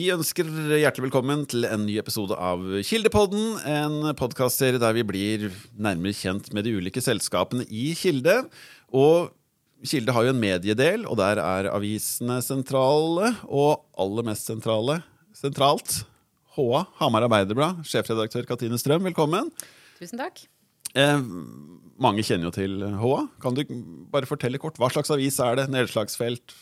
Vi ønsker hjertelig velkommen til en ny episode av Kildepodden. En podkastserie der vi blir nærmere kjent med de ulike selskapene i Kilde. Og Kilde har jo en mediedel, og der er avisene sentrale. Og aller mest sentrale sentralt HA, Hamar Arbeiderblad, sjefredaktør Katrine Strøm, velkommen. Tusen takk. Eh, mange kjenner jo til HA. Kan du bare fortelle kort, Hva slags avis er det? Nedslagsfelt?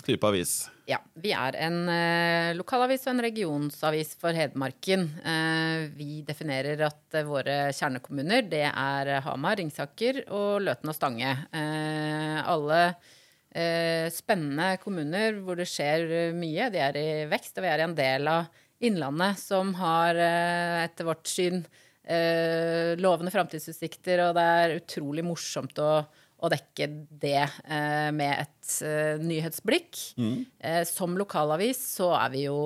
Type avis? Ja, vi er en eh, lokalavis og en regionsavis for Hedmarken. Eh, vi definerer at eh, våre kjernekommuner det er Hamar, Ringsaker og Løten og Stange. Eh, alle eh, spennende kommuner hvor det skjer eh, mye. De er i vekst, og vi er i en del av Innlandet som har, etter vårt syn, lovende framtidsutsikter, og det er utrolig morsomt å å dekke det eh, med et eh, nyhetsblikk. Mm. Eh, som lokalavis så er vi jo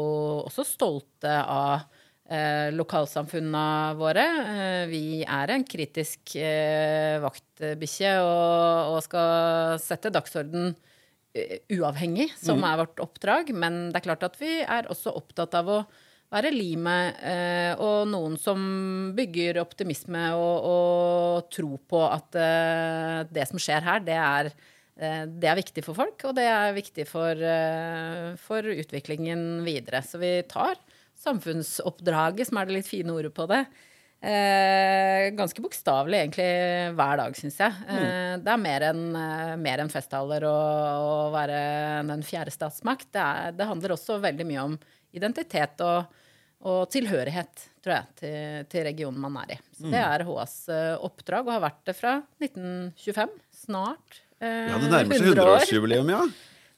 også stolte av eh, lokalsamfunna våre. Eh, vi er en kritisk eh, vaktbikkje og, og, skal sette dagsorden uavhengig, som mm. er vårt oppdrag. Men det er klart at vi er også opptatt av å være limet eh, og noen som bygger optimisme og, og tro på at eh, det som skjer her, det er, eh, det er, viktig for folk, og det er viktig for, eh, for, utviklingen videre. Så vi tar samfunnsoppdraget, som er det litt fine ordet på det, eh, ganske bokstavelig egentlig hver dag, syns jeg. Eh, mm. Det er mer enn en festtaler å være den fjerde statsmakt. Det, er, det handler også veldig mye om identitet og, og tilhørighet, tror jeg, til, til, regionen man er i. Så Det mm. er HAs uh, oppdrag, og har vært det fra 1925. Snart. Eh, ja, det nærmer seg 100-årsjubileum, ja.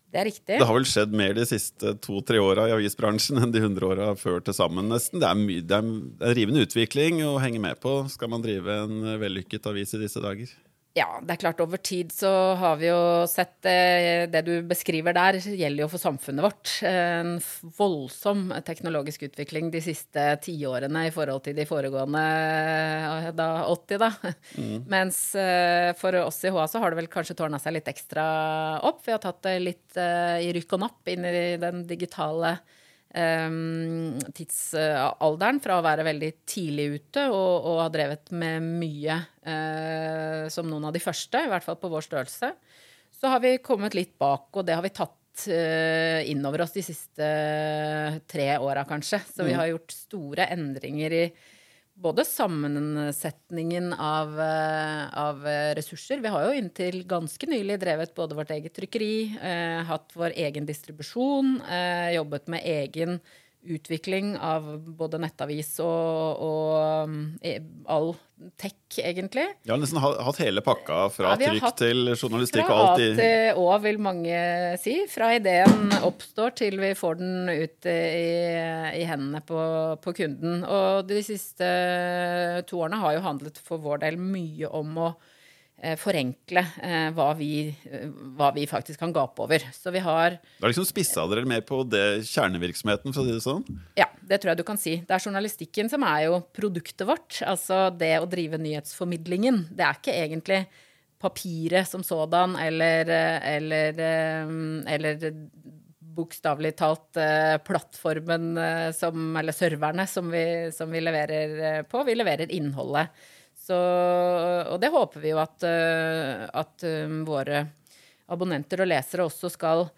Det er riktig. Det har vel skjedd mer de siste to-tre åra i avisbransjen enn de 100 åra før til sammen, nesten. Det er, my, det er en rivende utvikling å henge med på skal man drive en vellykket avis i disse dager. Ja, det er klart over tid så har vi jo sett eh, Det du beskriver der, gjelder jo for samfunnet vårt. En voldsom teknologisk utvikling de siste tiårene i forhold til de foregående eh, da, 80, da. Mm. Mens eh, for oss i HA så har det vel kanskje tårna seg litt ekstra opp. Vi har tatt det litt i rykk og napp inn i den digitale tidsalderen fra å være veldig tidlig ute og, og ha drevet med mye uh, som noen av de første, i hvert fall på vår størrelse, så har vi kommet litt bak, og det har vi tatt innover inn over oss de siste tre åra, kanskje. Så mm. vi har gjort store endringer i både sammensetningen av, eh, av, ressurser. Vi har jo inntil ganske nylig drevet både vårt eget trykkeri, eh, hatt vår egen distribusjon, eh, jobbet med egen utvikling av både nettavis og, og um, all tech, egentlig. Ja, nesten hatt hele pakka fra ja, trykk til journalistikk og alt i Fra A til Å, vil mange si. Fra ideen oppstår til vi får den ut i, i hendene på, på, kunden. Og de siste to årene har jo handlet for vår del mye om å Eh, forenkle eh, hva, vi, hva, vi, faktisk kan gape over. Så vi har Da liksom spissa dere mer på det kjernevirksomheten, for å si det sånn? Ja, det tror jeg du kan si. Det er journalistikken som er jo produktet vårt. Altså det å drive nyhetsformidlingen. Det er ikke egentlig papiret som sådan eller, eller, eh, eller bokstavelig talt plattformen som Eller serverne som vi, som vi leverer på. Vi leverer innholdet. Så, og det håper vi jo at, eh, at um, våre abonnenter og lesere også skal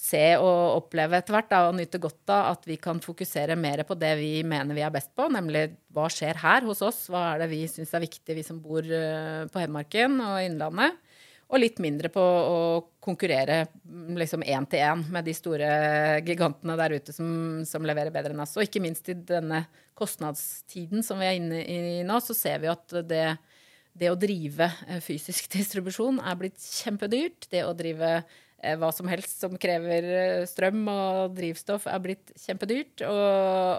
se og oppleve etter hvert og nyte godt av at vi kan fokusere mer på det vi mener vi er best på, nemlig hva skjer her hos oss, hva er det vi syns er viktig, vi som bor uh, på Hedmarken og Innlandet. Og litt mindre på å konkurrere liksom én til én med de store gigantene der ute som, som, leverer bedre enn oss. Og ikke minst i denne kostnadstiden som vi er inne i nå, så ser vi at det, det å drive eh, fysisk distribusjon er blitt kjempedyrt. Det å drive eh, hva som helst som krever eh, strøm og drivstoff, er blitt kjempedyrt. Og,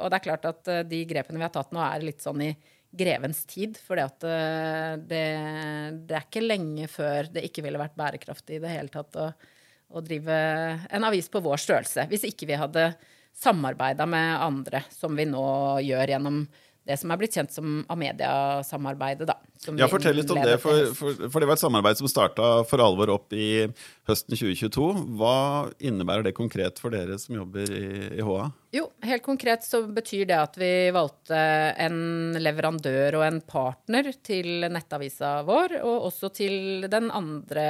og det er klart at de grepene vi har tatt nå, er litt sånn i grevens tid. For eh, det, det, er ikke lenge før det ikke ville vært bærekraftig i det hele tatt å, å drive en avis på vår størrelse. Hvis ikke vi hadde samarbeida med andre, som vi nå gjør gjennom det som er blitt kjent som Amedia-samarbeidet. da. Ja, Fortell litt om det, for, for, for, det var et samarbeid som starta for alvor opp i høsten 2022. Hva innebærer det konkret for dere som jobber i, i HA? Jo, helt konkret så betyr det at vi valgte en leverandør og en partner til nettavisa vår, og også til den andre,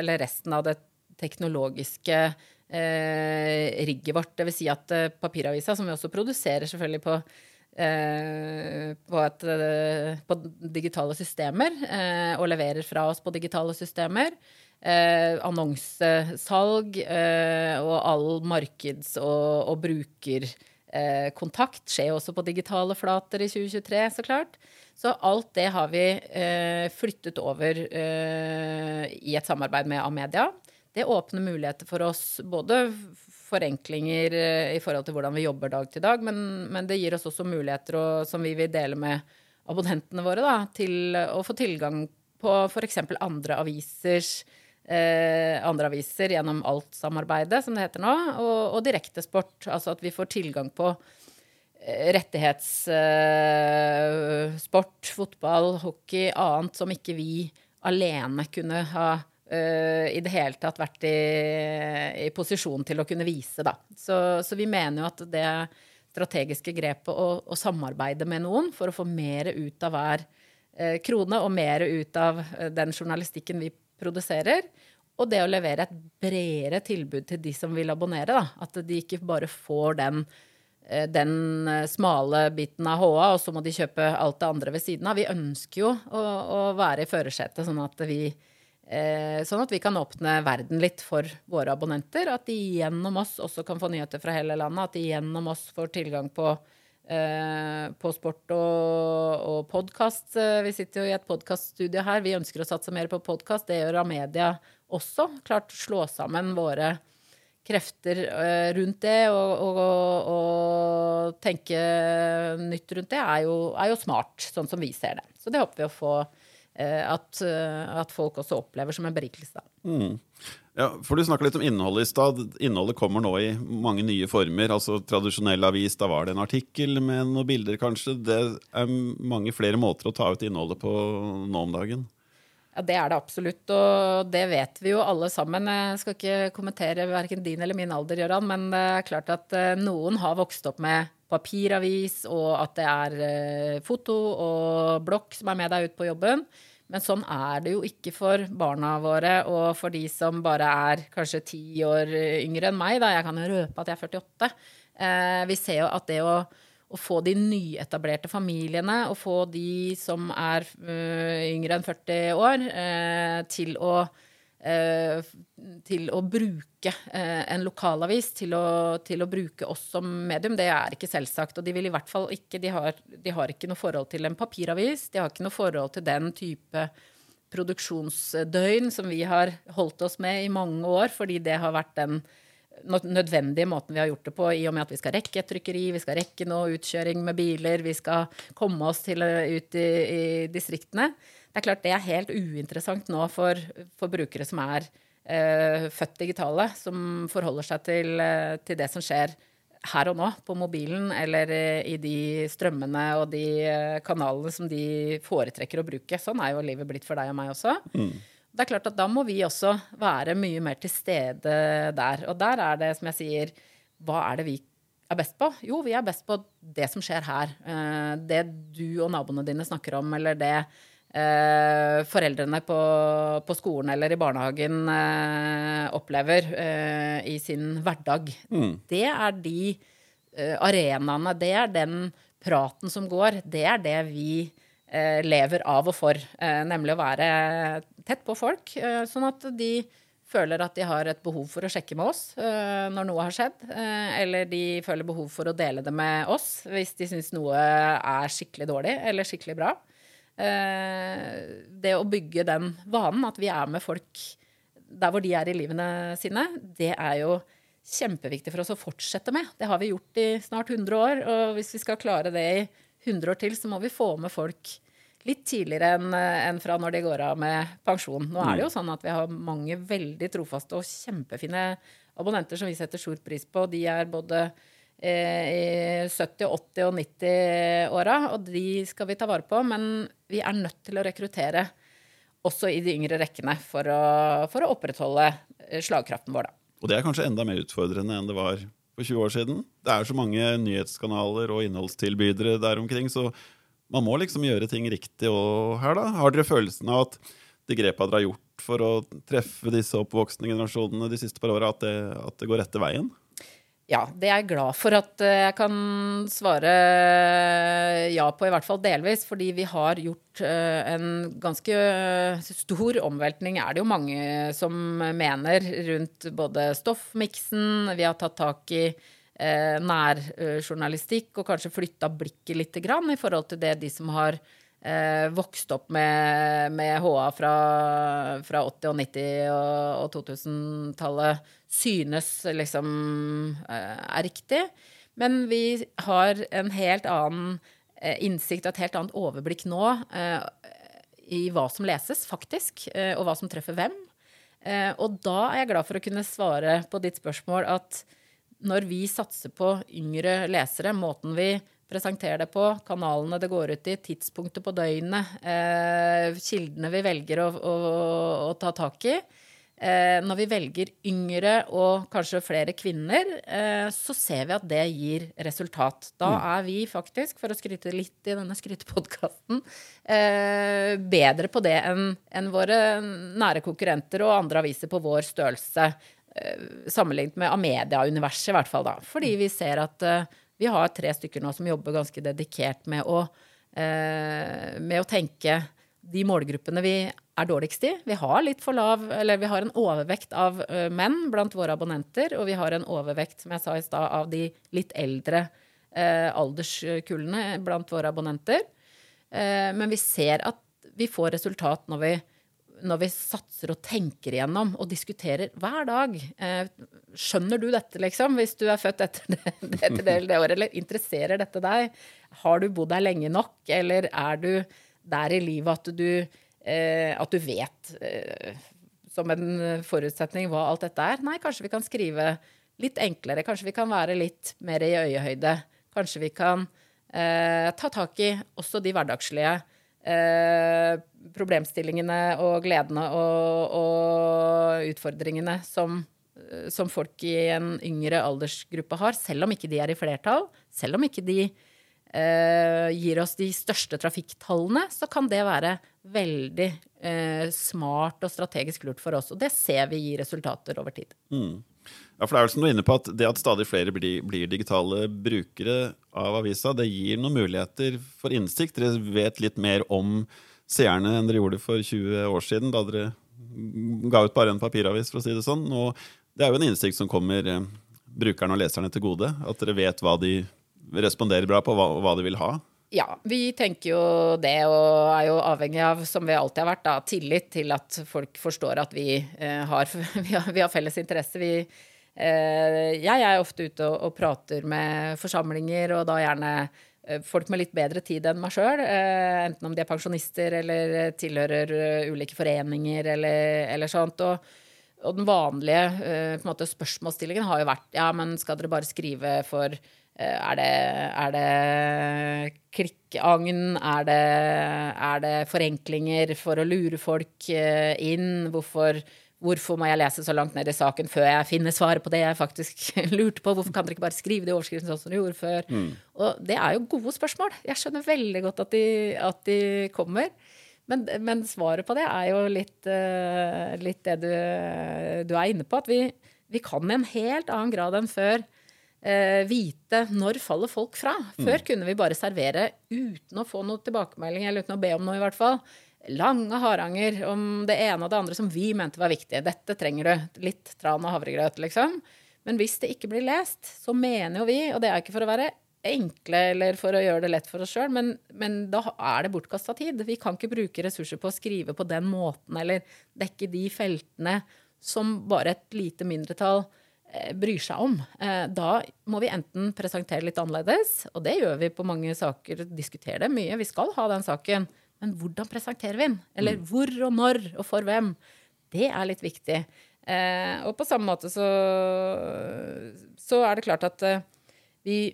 eller resten av det teknologiske eh, rigget vårt. Dvs. Si at eh, papiravisa, som vi også produserer selvfølgelig på på, et, eh, på, digitale systemer, eh, og leverer fra oss på digitale systemer. annonsesalg og all markeds- og, og brukerkontakt skjer også på digitale flater i 2023, så klart. Så alt det har vi flyttet over i et samarbeid med Amedia. Det åpner muligheter for oss både forenklinger eh, i forhold til hvordan vi jobber dag til dag, men, men det gir oss også muligheter og, som vi vil dele med abonnentene våre, da, til å få tilgang på f.eks. andre avisers eh, andre aviser gjennom Alt-samarbeidet, som det heter nå, og, og direktesport. Altså at vi får tilgang på eh, rettighetssport, eh, fotball, hockey, annet som ikke vi alene kunne ha uh, i det hele tatt vært i, i, posisjon til å kunne vise, da. Så, så, vi mener jo at det strategiske grepet å, å, samarbeide med noen for å få mer ut av hver uh, krone og mer ut av uh, den journalistikken vi produserer, og det å levere et bredere tilbud til de som vil abonnere. Da. At de ikke bare får den, den smale biten av HA, og så må de kjøpe alt det andre ved siden av. Vi ønsker jo å, å være i førersetet, sånn at vi Eh, sånn at vi kan åpne verden litt for våre abonnenter. At de gjennom oss også kan få nyheter fra hele landet. At de gjennom oss får tilgang på, eh, på sport og, og podkast. Eh, vi sitter jo i et podkaststudio her. Vi ønsker å satse mer på podkast. Det gjør Amedia også. Klart slå sammen våre krefter eh, rundt det og, og, og, tenke nytt rundt det er jo, er jo smart, sånn som vi ser det. Så det håper vi å få Eh, at, eh, at, folk også opplever som en berikelse. Mm. Ja, for Du snakka litt om innholdet i stad. Innholdet kommer nå i mange nye former. altså Tradisjonell avis, da var det en artikkel med noen bilder, kanskje. Det er mange flere måter å ta ut innholdet på nå om dagen. Ja, Det er det absolutt, og det vet vi jo alle sammen. Jeg skal ikke kommentere verken din eller min alder, Gøran, men det er klart at eh, noen har vokst opp med papiravis, og at det er eh, foto og blokk som er med deg ut på jobben. Men sånn er det jo ikke for barna våre og for de som bare er kanskje ti år yngre enn meg. Da. Jeg kan jo røpe at jeg er 48. Eh, vi ser jo at det å, å, få de nyetablerte familiene, og få de som er uh, yngre enn 40 år, eh, til å til å bruke eh, en lokalavis, til å, til å, bruke oss som medium. Det er ikke selvsagt. Og de vil i hvert fall ikke de har, de har, ikke noe forhold til en papiravis. De har ikke noe forhold til den type produksjonsdøgn som vi har holdt oss med i mange år, fordi det har vært den nødvendige måten vi har gjort det på, i og med at vi skal rekke et trykkeri, vi skal rekke noe utkjøring med biler, vi skal komme oss til, ut i, i distriktene. Det er klart det er helt uinteressant nå for, for brukere som er eh, født digitale, som forholder seg til, eh, til, det som skjer her og nå på mobilen, eller eh, i de strømmene og de eh, kanalene som de foretrekker å bruke. Sånn er jo livet blitt for deg og meg også. Mm. Det er klart at Da må vi også være mye mer til stede der. Og der er det, som jeg sier, hva er det vi er best på? Jo, vi er best på det som skjer her. Det du og naboene dine snakker om, eller det eh, foreldrene på, på, skolen eller i barnehagen eh, opplever eh, i sin hverdag. Mm. Det er de eh, arenaene, det er den praten som går. Det er det vi eh, lever av og for. Eh, nemlig å være tett på folk, sånn at de føler at de har et behov for å sjekke med oss når noe har skjedd. Eller de føler behov for å dele det med oss hvis de syns noe er skikkelig dårlig eller skikkelig bra. Eh, det å bygge den vanen, at vi er med folk der hvor de er i livene sine, det er jo kjempeviktig for oss å fortsette med. Det har vi gjort i snart 100 år, og hvis vi skal klare det i 100 år til, så må vi få med folk litt tidligere enn en fra når de går av med pensjon. Nå er det jo mm. sånn at vi har mange veldig trofaste og kjempefine abonnenter som vi setter stor pris på. De er både i 70-, 80- og 90-åra, og de skal vi ta vare på. Men vi er nødt til å rekruttere også i de yngre rekkene for å, for å opprettholde slagkraften vår, da. Og det er kanskje enda mer utfordrende enn det var for 20 år siden. Det er så mange nyhetskanaler og innholdstilbydere der omkring, så man må liksom gjøre ting riktig og her, da. Har dere følelsen av at de grepa dere har gjort for å treffe disse oppvoksende generasjonene de siste par åra, at, at, det går rette veien? Ja, det er jeg glad for at eh, jeg kan svare ja på, i hvert fall delvis. Fordi vi har gjort eh, en ganske stor omveltning, er det jo mange som mener, rundt både stoffmiksen, vi har tatt tak i eh, nærjournalistikk og kanskje flytta blikket litt grann, i forhold til det de som har eh, vokst opp med, med HA fra, fra, 80-, og 90- og, og 2000-tallet, synes liksom eh, er riktig. Men vi har en helt annen eh, innsikt og et helt annet overblikk nå eh, i hva som leses, faktisk, og hva som treffer hvem. Og da er jeg glad for å kunne svare på ditt spørsmål at når vi satser på yngre lesere, måten vi presenterer det på, kanalene det går ut i, tidspunktet på døgnet, kildene vi velger å, å, å ta tak i. Eh, når vi velger yngre og kanskje flere kvinner, eh, så ser vi at det gir resultat. Da mm. er vi faktisk, for å skryte litt i denne skrytepodkasten, eh, bedre på det enn en våre nære konkurrenter og andre aviser på vår størrelse. Sammenlignet med Amedia-universet, i hvert fall. da. Fordi vi ser at vi har tre stykker nå som jobber ganske dedikert med å, med å tenke de målgruppene vi er dårligst i. Vi har litt for lav, eller vi har en overvekt av menn blant våre abonnenter, og vi har en overvekt, som jeg sa i stad, av de litt eldre eh, alderskullene blant våre abonnenter. Eh, men vi ser at vi får resultat når vi når vi satser og tenker igjennom og diskuterer hver dag eh, Skjønner du dette, liksom, hvis du er født etter det, det, det, det året? Eller interesserer dette deg? Har du bodd her lenge nok? Eller er du der i livet at du, eh, at du vet eh, som en forutsetning hva alt dette er? Nei, kanskje vi kan skrive litt enklere. Kanskje vi kan være litt mer i øyehøyde. Kanskje vi kan eh, ta tak i også de hverdagslige eh, problemstillingene og gledene og, og utfordringene som, eh, som, folk i en yngre aldersgruppe har, selv om ikke de er i flertall, selv om ikke de eh, gir oss de største trafikktallene, så kan det være veldig eh, smart og strategisk lurt for oss. Og det ser vi gir resultater over tid. Mm. Ja, for det er vel som du er inne på at Det at stadig flere blir, blir, digitale brukere av avisa, det gir noen muligheter for innsikt. Dere vet litt mer om seerne enn dere gjorde for 20 år siden, da dere ga ut bare en papiravis, for å si det sånn. Og det er jo en innsikt som kommer eh, brukerne og leserne til gode. At dere vet hva de responderer bra på, hva, hva de vil ha. Ja, vi tenker jo det, og er jo avhengig av, som vi alltid har vært, da, tillit til at folk forstår at vi, eh, har, vi, har, vi har, felles interesse. Vi, eh, jeg er ofte ute og, og, prater med forsamlinger, og da gjerne eh, folk med litt bedre tid enn meg sjøl. Eh, enten om de er pensjonister eller tilhører uh, ulike foreninger eller, eller sånt. Og, og, den vanlige uh, måte, spørsmålsstillingen har jo vært ja, men skal dere bare skrive for Eh, er det, er det klikkagn? Er det, er det, forenklinger for å lure folk eh, inn? Hvorfor, hvorfor, må jeg lese så langt ned i saken før jeg finner svaret på det jeg faktisk lurte på? Hvorfor kan dere ikke bare skrive det i overskriften sånn som dere gjorde før? Mm. Og det er jo gode spørsmål. Jeg skjønner veldig godt at de, at de kommer. Men, men, svaret på det er jo litt, uh, litt det du, du, er inne på. At vi, vi kan i en helt annen grad enn før eh, vite når faller folk fra. Før mm. kunne vi bare servere uten å få noe tilbakemelding, eller uten å be om noe, i hvert fall. Lange haranger om det ene og det andre som vi mente var viktig. Dette trenger du. Litt tran og havregrøt, liksom. Men hvis det ikke blir lest, så mener jo vi, og det er ikke for å være enkle eller for å gjøre det lett for oss sjøl, men, men, da er det bortkasta tid. Vi kan ikke bruke ressurser på å skrive på den måten eller dekke de feltene som bare et lite mindretall Eh, bryr seg om. Eh, da må vi enten presentere litt annerledes, og det gjør vi på mange saker, diskuterer det mye, vi skal ha den saken, men hvordan presenterer vi den? Eller mm. hvor og når og for hvem? Det er litt viktig. Eh, og på samme måte så, så er det klart at Vi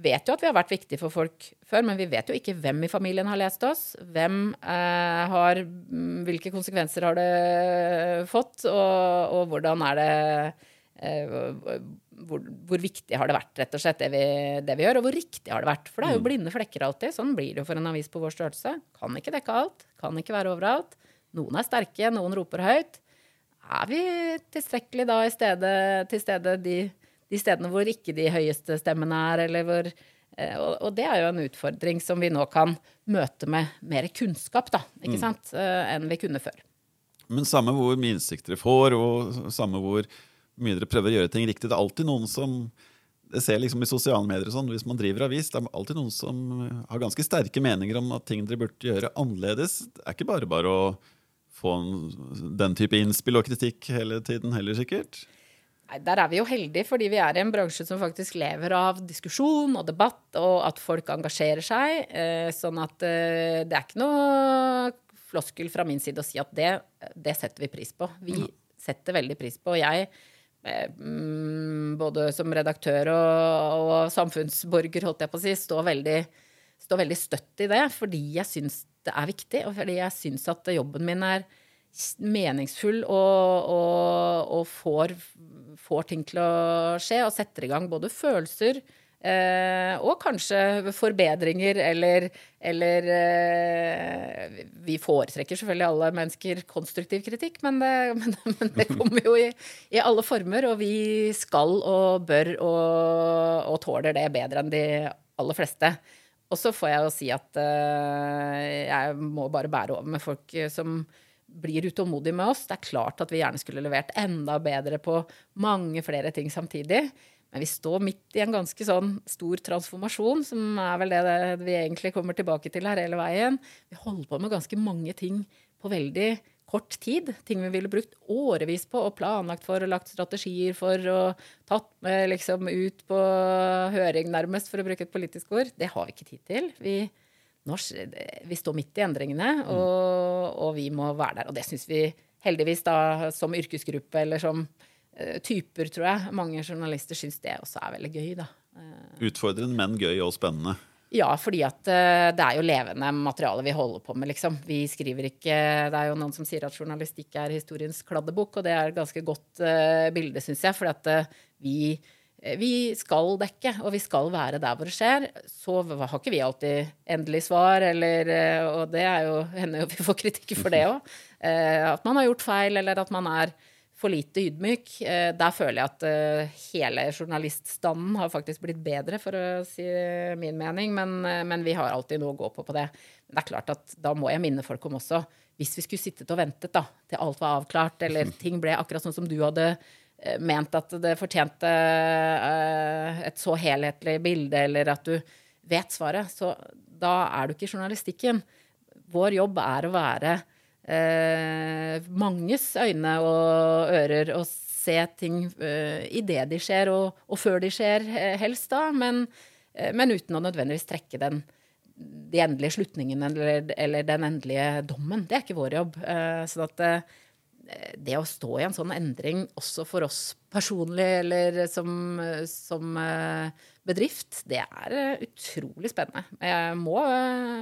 vet jo at vi har vært viktige for folk før, men vi vet jo ikke hvem i familien har lest oss. Hvem eh, har mm, Hvilke konsekvenser har det fått, og, og hvordan er det eh, hvor, hvor, viktig har det vært, rett og slett, det vi, det vi, gjør, og hvor riktig har det vært. For det er jo mm. blinde flekker alltid. Sånn blir det jo for en avis på vår størrelse. Kan ikke dekke alt, kan ikke være overalt. Noen er sterke, noen roper høyt. Er vi tilstrekkelig da i stedet, til stede de de stedene hvor ikke de høyeste stemmene er, eller hvor og, og, det er jo en utfordring som vi nå kan møte med mer kunnskap, da, ikke mm. sant, eh, enn vi kunne før. Men samme hvor mye innsikt dere får, og samme hvor mye dere prøver å gjøre ting riktig, det er alltid noen som jeg ser liksom i sosiale medier og sånn, Hvis man driver avis, det er alltid noen som har ganske sterke meninger om at ting dere burde gjøre annerledes. Det er ikke bare bare å få en, den type innspill og kritikk hele tiden heller, sikkert? Nei, Der er vi jo heldige, fordi vi er i en bransje som faktisk lever av diskusjon og debatt, og at folk engasjerer seg. Eh, sånn at eh, det er ikke noe floskel fra min side å si at det, det setter vi pris på. Vi ja. setter veldig pris på. Og jeg, både som redaktør og, og, samfunnsborger, holdt jeg på å si, står veldig, stå veldig støtt i det. Fordi jeg syns det er viktig, og fordi jeg syns at jobben min er meningsfull og, og, og får, får, ting til å skje, og setter i gang både følelser eh, og kanskje forbedringer eller, eller eh, Vi foretrekker selvfølgelig alle mennesker konstruktiv kritikk, men det, men, men det kommer jo i, i, alle former, og vi skal og bør og, og tåler det bedre enn de aller fleste. Og så får jeg jo si at eh, jeg må bare bære over med folk som blir utålmodige med oss. Det er klart at vi gjerne skulle levert enda bedre på mange flere ting samtidig. Men vi står midt i en ganske sånn stor transformasjon, som er vel det vi egentlig kommer tilbake til her hele veien. Vi holder på med ganske mange ting på veldig kort tid. Ting vi ville brukt årevis på og planlagt for og lagt strategier for og tatt med liksom ut på høring, nærmest, for å bruke et politisk ord. Det har vi ikke tid til. Vi vi står midt i endringene, mm. og, og vi må være der. Og det syns vi heldigvis, da, som yrkesgruppe eller som typer, tror jeg, mange journalister syns det også er veldig gøy, da. Uh, Utfordrende, men gøy og spennende. Ja, fordi at uh, det er jo levende materiale vi holder på med, liksom. Vi skriver ikke Det er jo noen som sier at journalistikk er historiens kladdebok, og det er et ganske godt bilde, syns jeg. fordi at vi Eh, vi skal dekke, og vi skal være der hvor det skjer. Så har ikke vi alltid endelig svar, eller, eh, og det er jo, hender jo vi får kritikk for det òg. Eh, at man har gjort feil, eller at man er for lite ydmyk. Der føler jeg at hele journaliststanden har faktisk blitt bedre, for å si min mening. Men, men vi har alltid noe å gå på på det. Men det er klart at da må jeg minne folk om også Hvis vi skulle sittet og ventet da, til alt var avklart, eller ting ble akkurat sånn som du hadde Eh, ment at det fortjente et så helhetlig bilde, eller at du vet svaret, så da er du ikke i journalistikken. Vår jobb er å være uh, manges øyne og ører og se ting eh, idet de skjer, og, og, før de skjer, helst da, men, men uten å nødvendigvis trekke den de endelige slutningene eller, eller, den endelige dommen. Det er ikke vår jobb. sånn at det å stå i en sånn endring også for oss personlig eller som, som eh, bedrift, det er eh, utrolig spennende. Jeg må,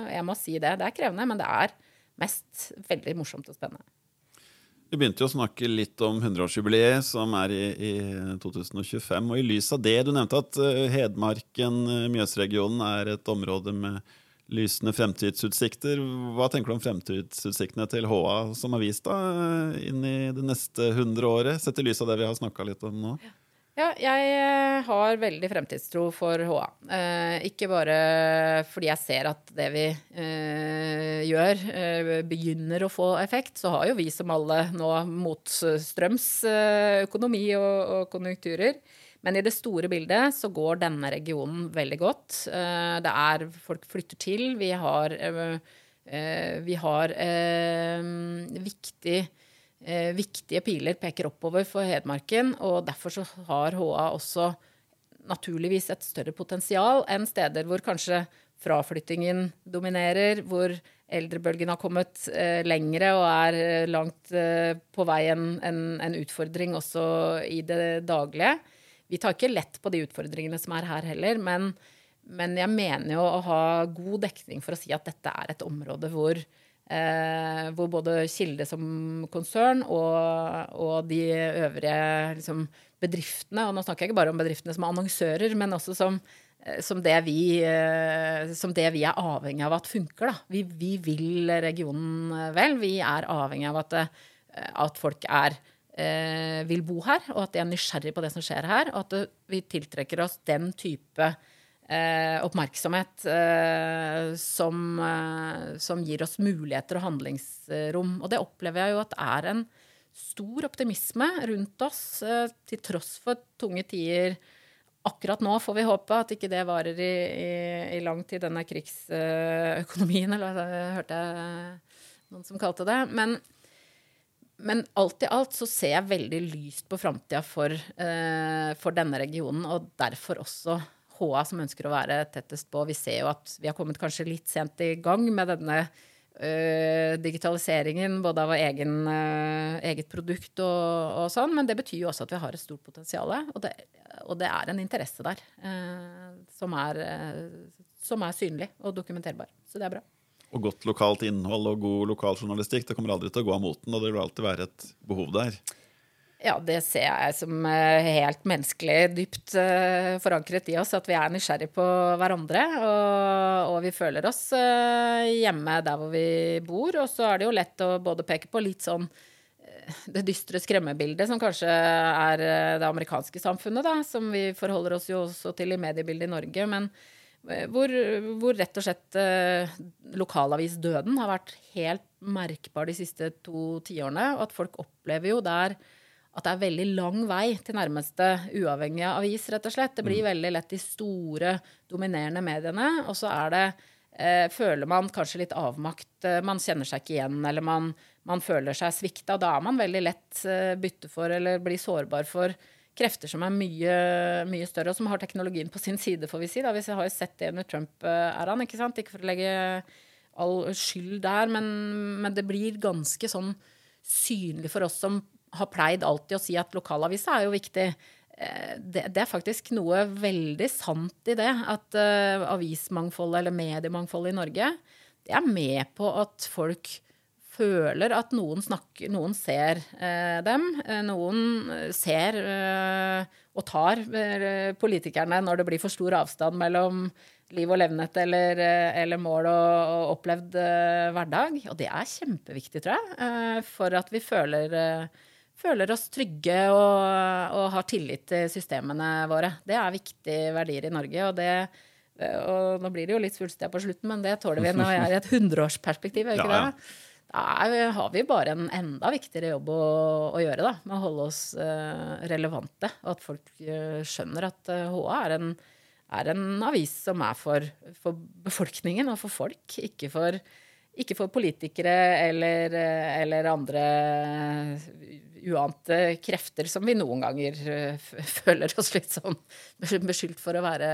jeg må, si det. Det er krevende, men det er mest veldig morsomt og spennende. Vi begynte jo å snakke litt om 100-årsjubileet som er i, i, 2025. Og i lys av det, du nevnte at eh, Hedmarken, Mjøsregionen, er et område med lysende fremtidsutsikter. Hva tenker du om fremtidsutsiktene til HA som avis da, inn i det neste hundre året, sett i lys av det vi har snakka litt om nå? Ja, jeg eh, har veldig fremtidstro for HA. Eh, ikke bare fordi jeg ser at det vi eh, gjør, eh, begynner å få effekt. Så har jo vi som alle nå motstrøms eh, økonomi og, og konjunkturer. Men i det store bildet så går denne regionen veldig godt. Eh, det er Folk flytter til. Vi har, vi har viktig, viktige piler peker oppover for Hedmarken, og derfor så har HA også naturligvis et større potensial enn steder hvor kanskje fraflyttingen dominerer, hvor eldrebølgen har kommet eh, lengre og er langt eh, på vei en, en, en, utfordring også i det daglige. vi tar ikke lett på de utfordringene som er her heller. Men, men jeg mener jo å ha god dekning for å si at dette er et område hvor, eh, hvor både Kilde som konsern og, og de øvrige liksom, bedriftene, og nå snakker jeg ikke bare om bedriftene som er annonsører, men også som, eh, som, det, vi, eh, som det vi er avhengig av at funker. Vi, vi vil regionen vel. Vi er avhengig av at, eh, at folk er eh, vil bo her, og at de er nysgjerrig på det som skjer her. Og at vi tiltrekker oss den type eh, oppmerksomhet eh, som, eh, som, gir oss muligheter og handlingsrom. Og det opplever jeg jo at er en stor optimisme rundt oss, eh, til tross for tunge tider. Akkurat nå får vi håpe at ikke det varer i, i, i lang tid, denne krigsøkonomien, eller hørte jeg noen som kalte det. Men, men alt i alt så ser jeg veldig lyst på framtida for, eh, for, denne regionen, og derfor også HA som ønsker å være tettest på. Vi ser jo at vi har kommet kanskje litt sent i gang med denne uh, digitaliseringen, både av egen, uh, eget produkt og, og, sånn, men det betyr jo også at vi har et stort potensial. Og, og det, er en interesse der uh, som, er, som er synlig og dokumenterbar. Så det er bra og godt lokalt innhold og god lokal journalistikk Det kommer aldri til å gå av moten, og det vil alltid være et behov der. Ja, det ser jeg som eh, helt menneskelig, dypt uh, forankret i oss. At vi er nysgjerrig på hverandre. Og, og vi føler oss uh, hjemme der hvor vi bor. Og så er det jo lett å både peke på litt sånn det dystre skremmebildet som kanskje er det amerikanske samfunnet, da. Som vi forholder oss jo også til i mediebildet i Norge. men hvor, hvor, rett og slett eh, lokalavisdøden har vært helt merkbar de siste to tiårene. Og at folk opplever jo der at det er veldig lang vei til nærmeste uavhengige avis, rett og slett. Det blir mm. veldig lett de store, dominerende mediene. Og så er det eh, Føler man kanskje litt avmakt. Eh, man kjenner seg ikke igjen, eller man, man føler seg svikta. Da er man veldig lett eh, bytte for, eller blir sårbar for krefter som er mye, mye, større, og som har teknologien på sin side, får vi si. Da. Vi har jo sett det under Trump-æraen. Ikke sant? Ikke for å legge all skyld der, men, men, det blir ganske sånn synlig for oss som har pleid alltid å si at lokalavisa er jo viktig. Eh, det, det, er faktisk noe veldig sant i det. At uh, avismangfoldet eller mediemangfoldet i Norge det er med på at folk føler at noen, snakker, noen ser uh, dem. Eh, noen ser uh, og tar eh, politikerne når det blir for stor avstand mellom liv og levnet eller, eh, eller mål og, og opplevd eh, hverdag. Og det er kjempeviktig, tror jeg, for at vi føler, føler oss trygge og, og, har tillit til systemene våre. Det er viktige verdier i Norge. og det og nå blir det jo litt svulstig på slutten, men det tåler vi når vi er i et hundreårsperspektiv. ja, ja. da har vi bare en enda viktigere jobb å, å gjøre da, med å holde oss uh, relevante. Og at folk uh, skjønner at uh, HA er en, er en, avis som er for, for, befolkningen og for folk. Ikke for, ikke for politikere eller, eller, andre uante krefter som vi noen ganger føler oss litt sånn beskyldt for å være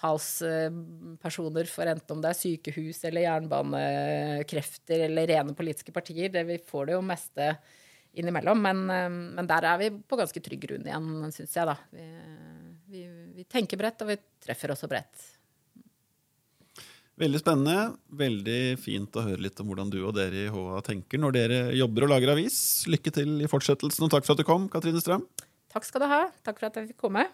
talspersoner for enten om det er sykehus eller jernbanekrefter eller rene politiske partier. Det, vi får det jo meste innimellom. Men, eh, men der er vi på ganske trygg grunn igjen, syns jeg, da. Vi, vi, vi, tenker bredt, og vi treffer også bredt. Veldig spennende. Veldig fint å høre litt om hvordan du og dere i HA tenker når dere jobber og lager avis. Lykke til i fortsettelsen, og takk for at du kom, Katrine Strøm. Takk skal du ha. Takk for at jeg fikk komme.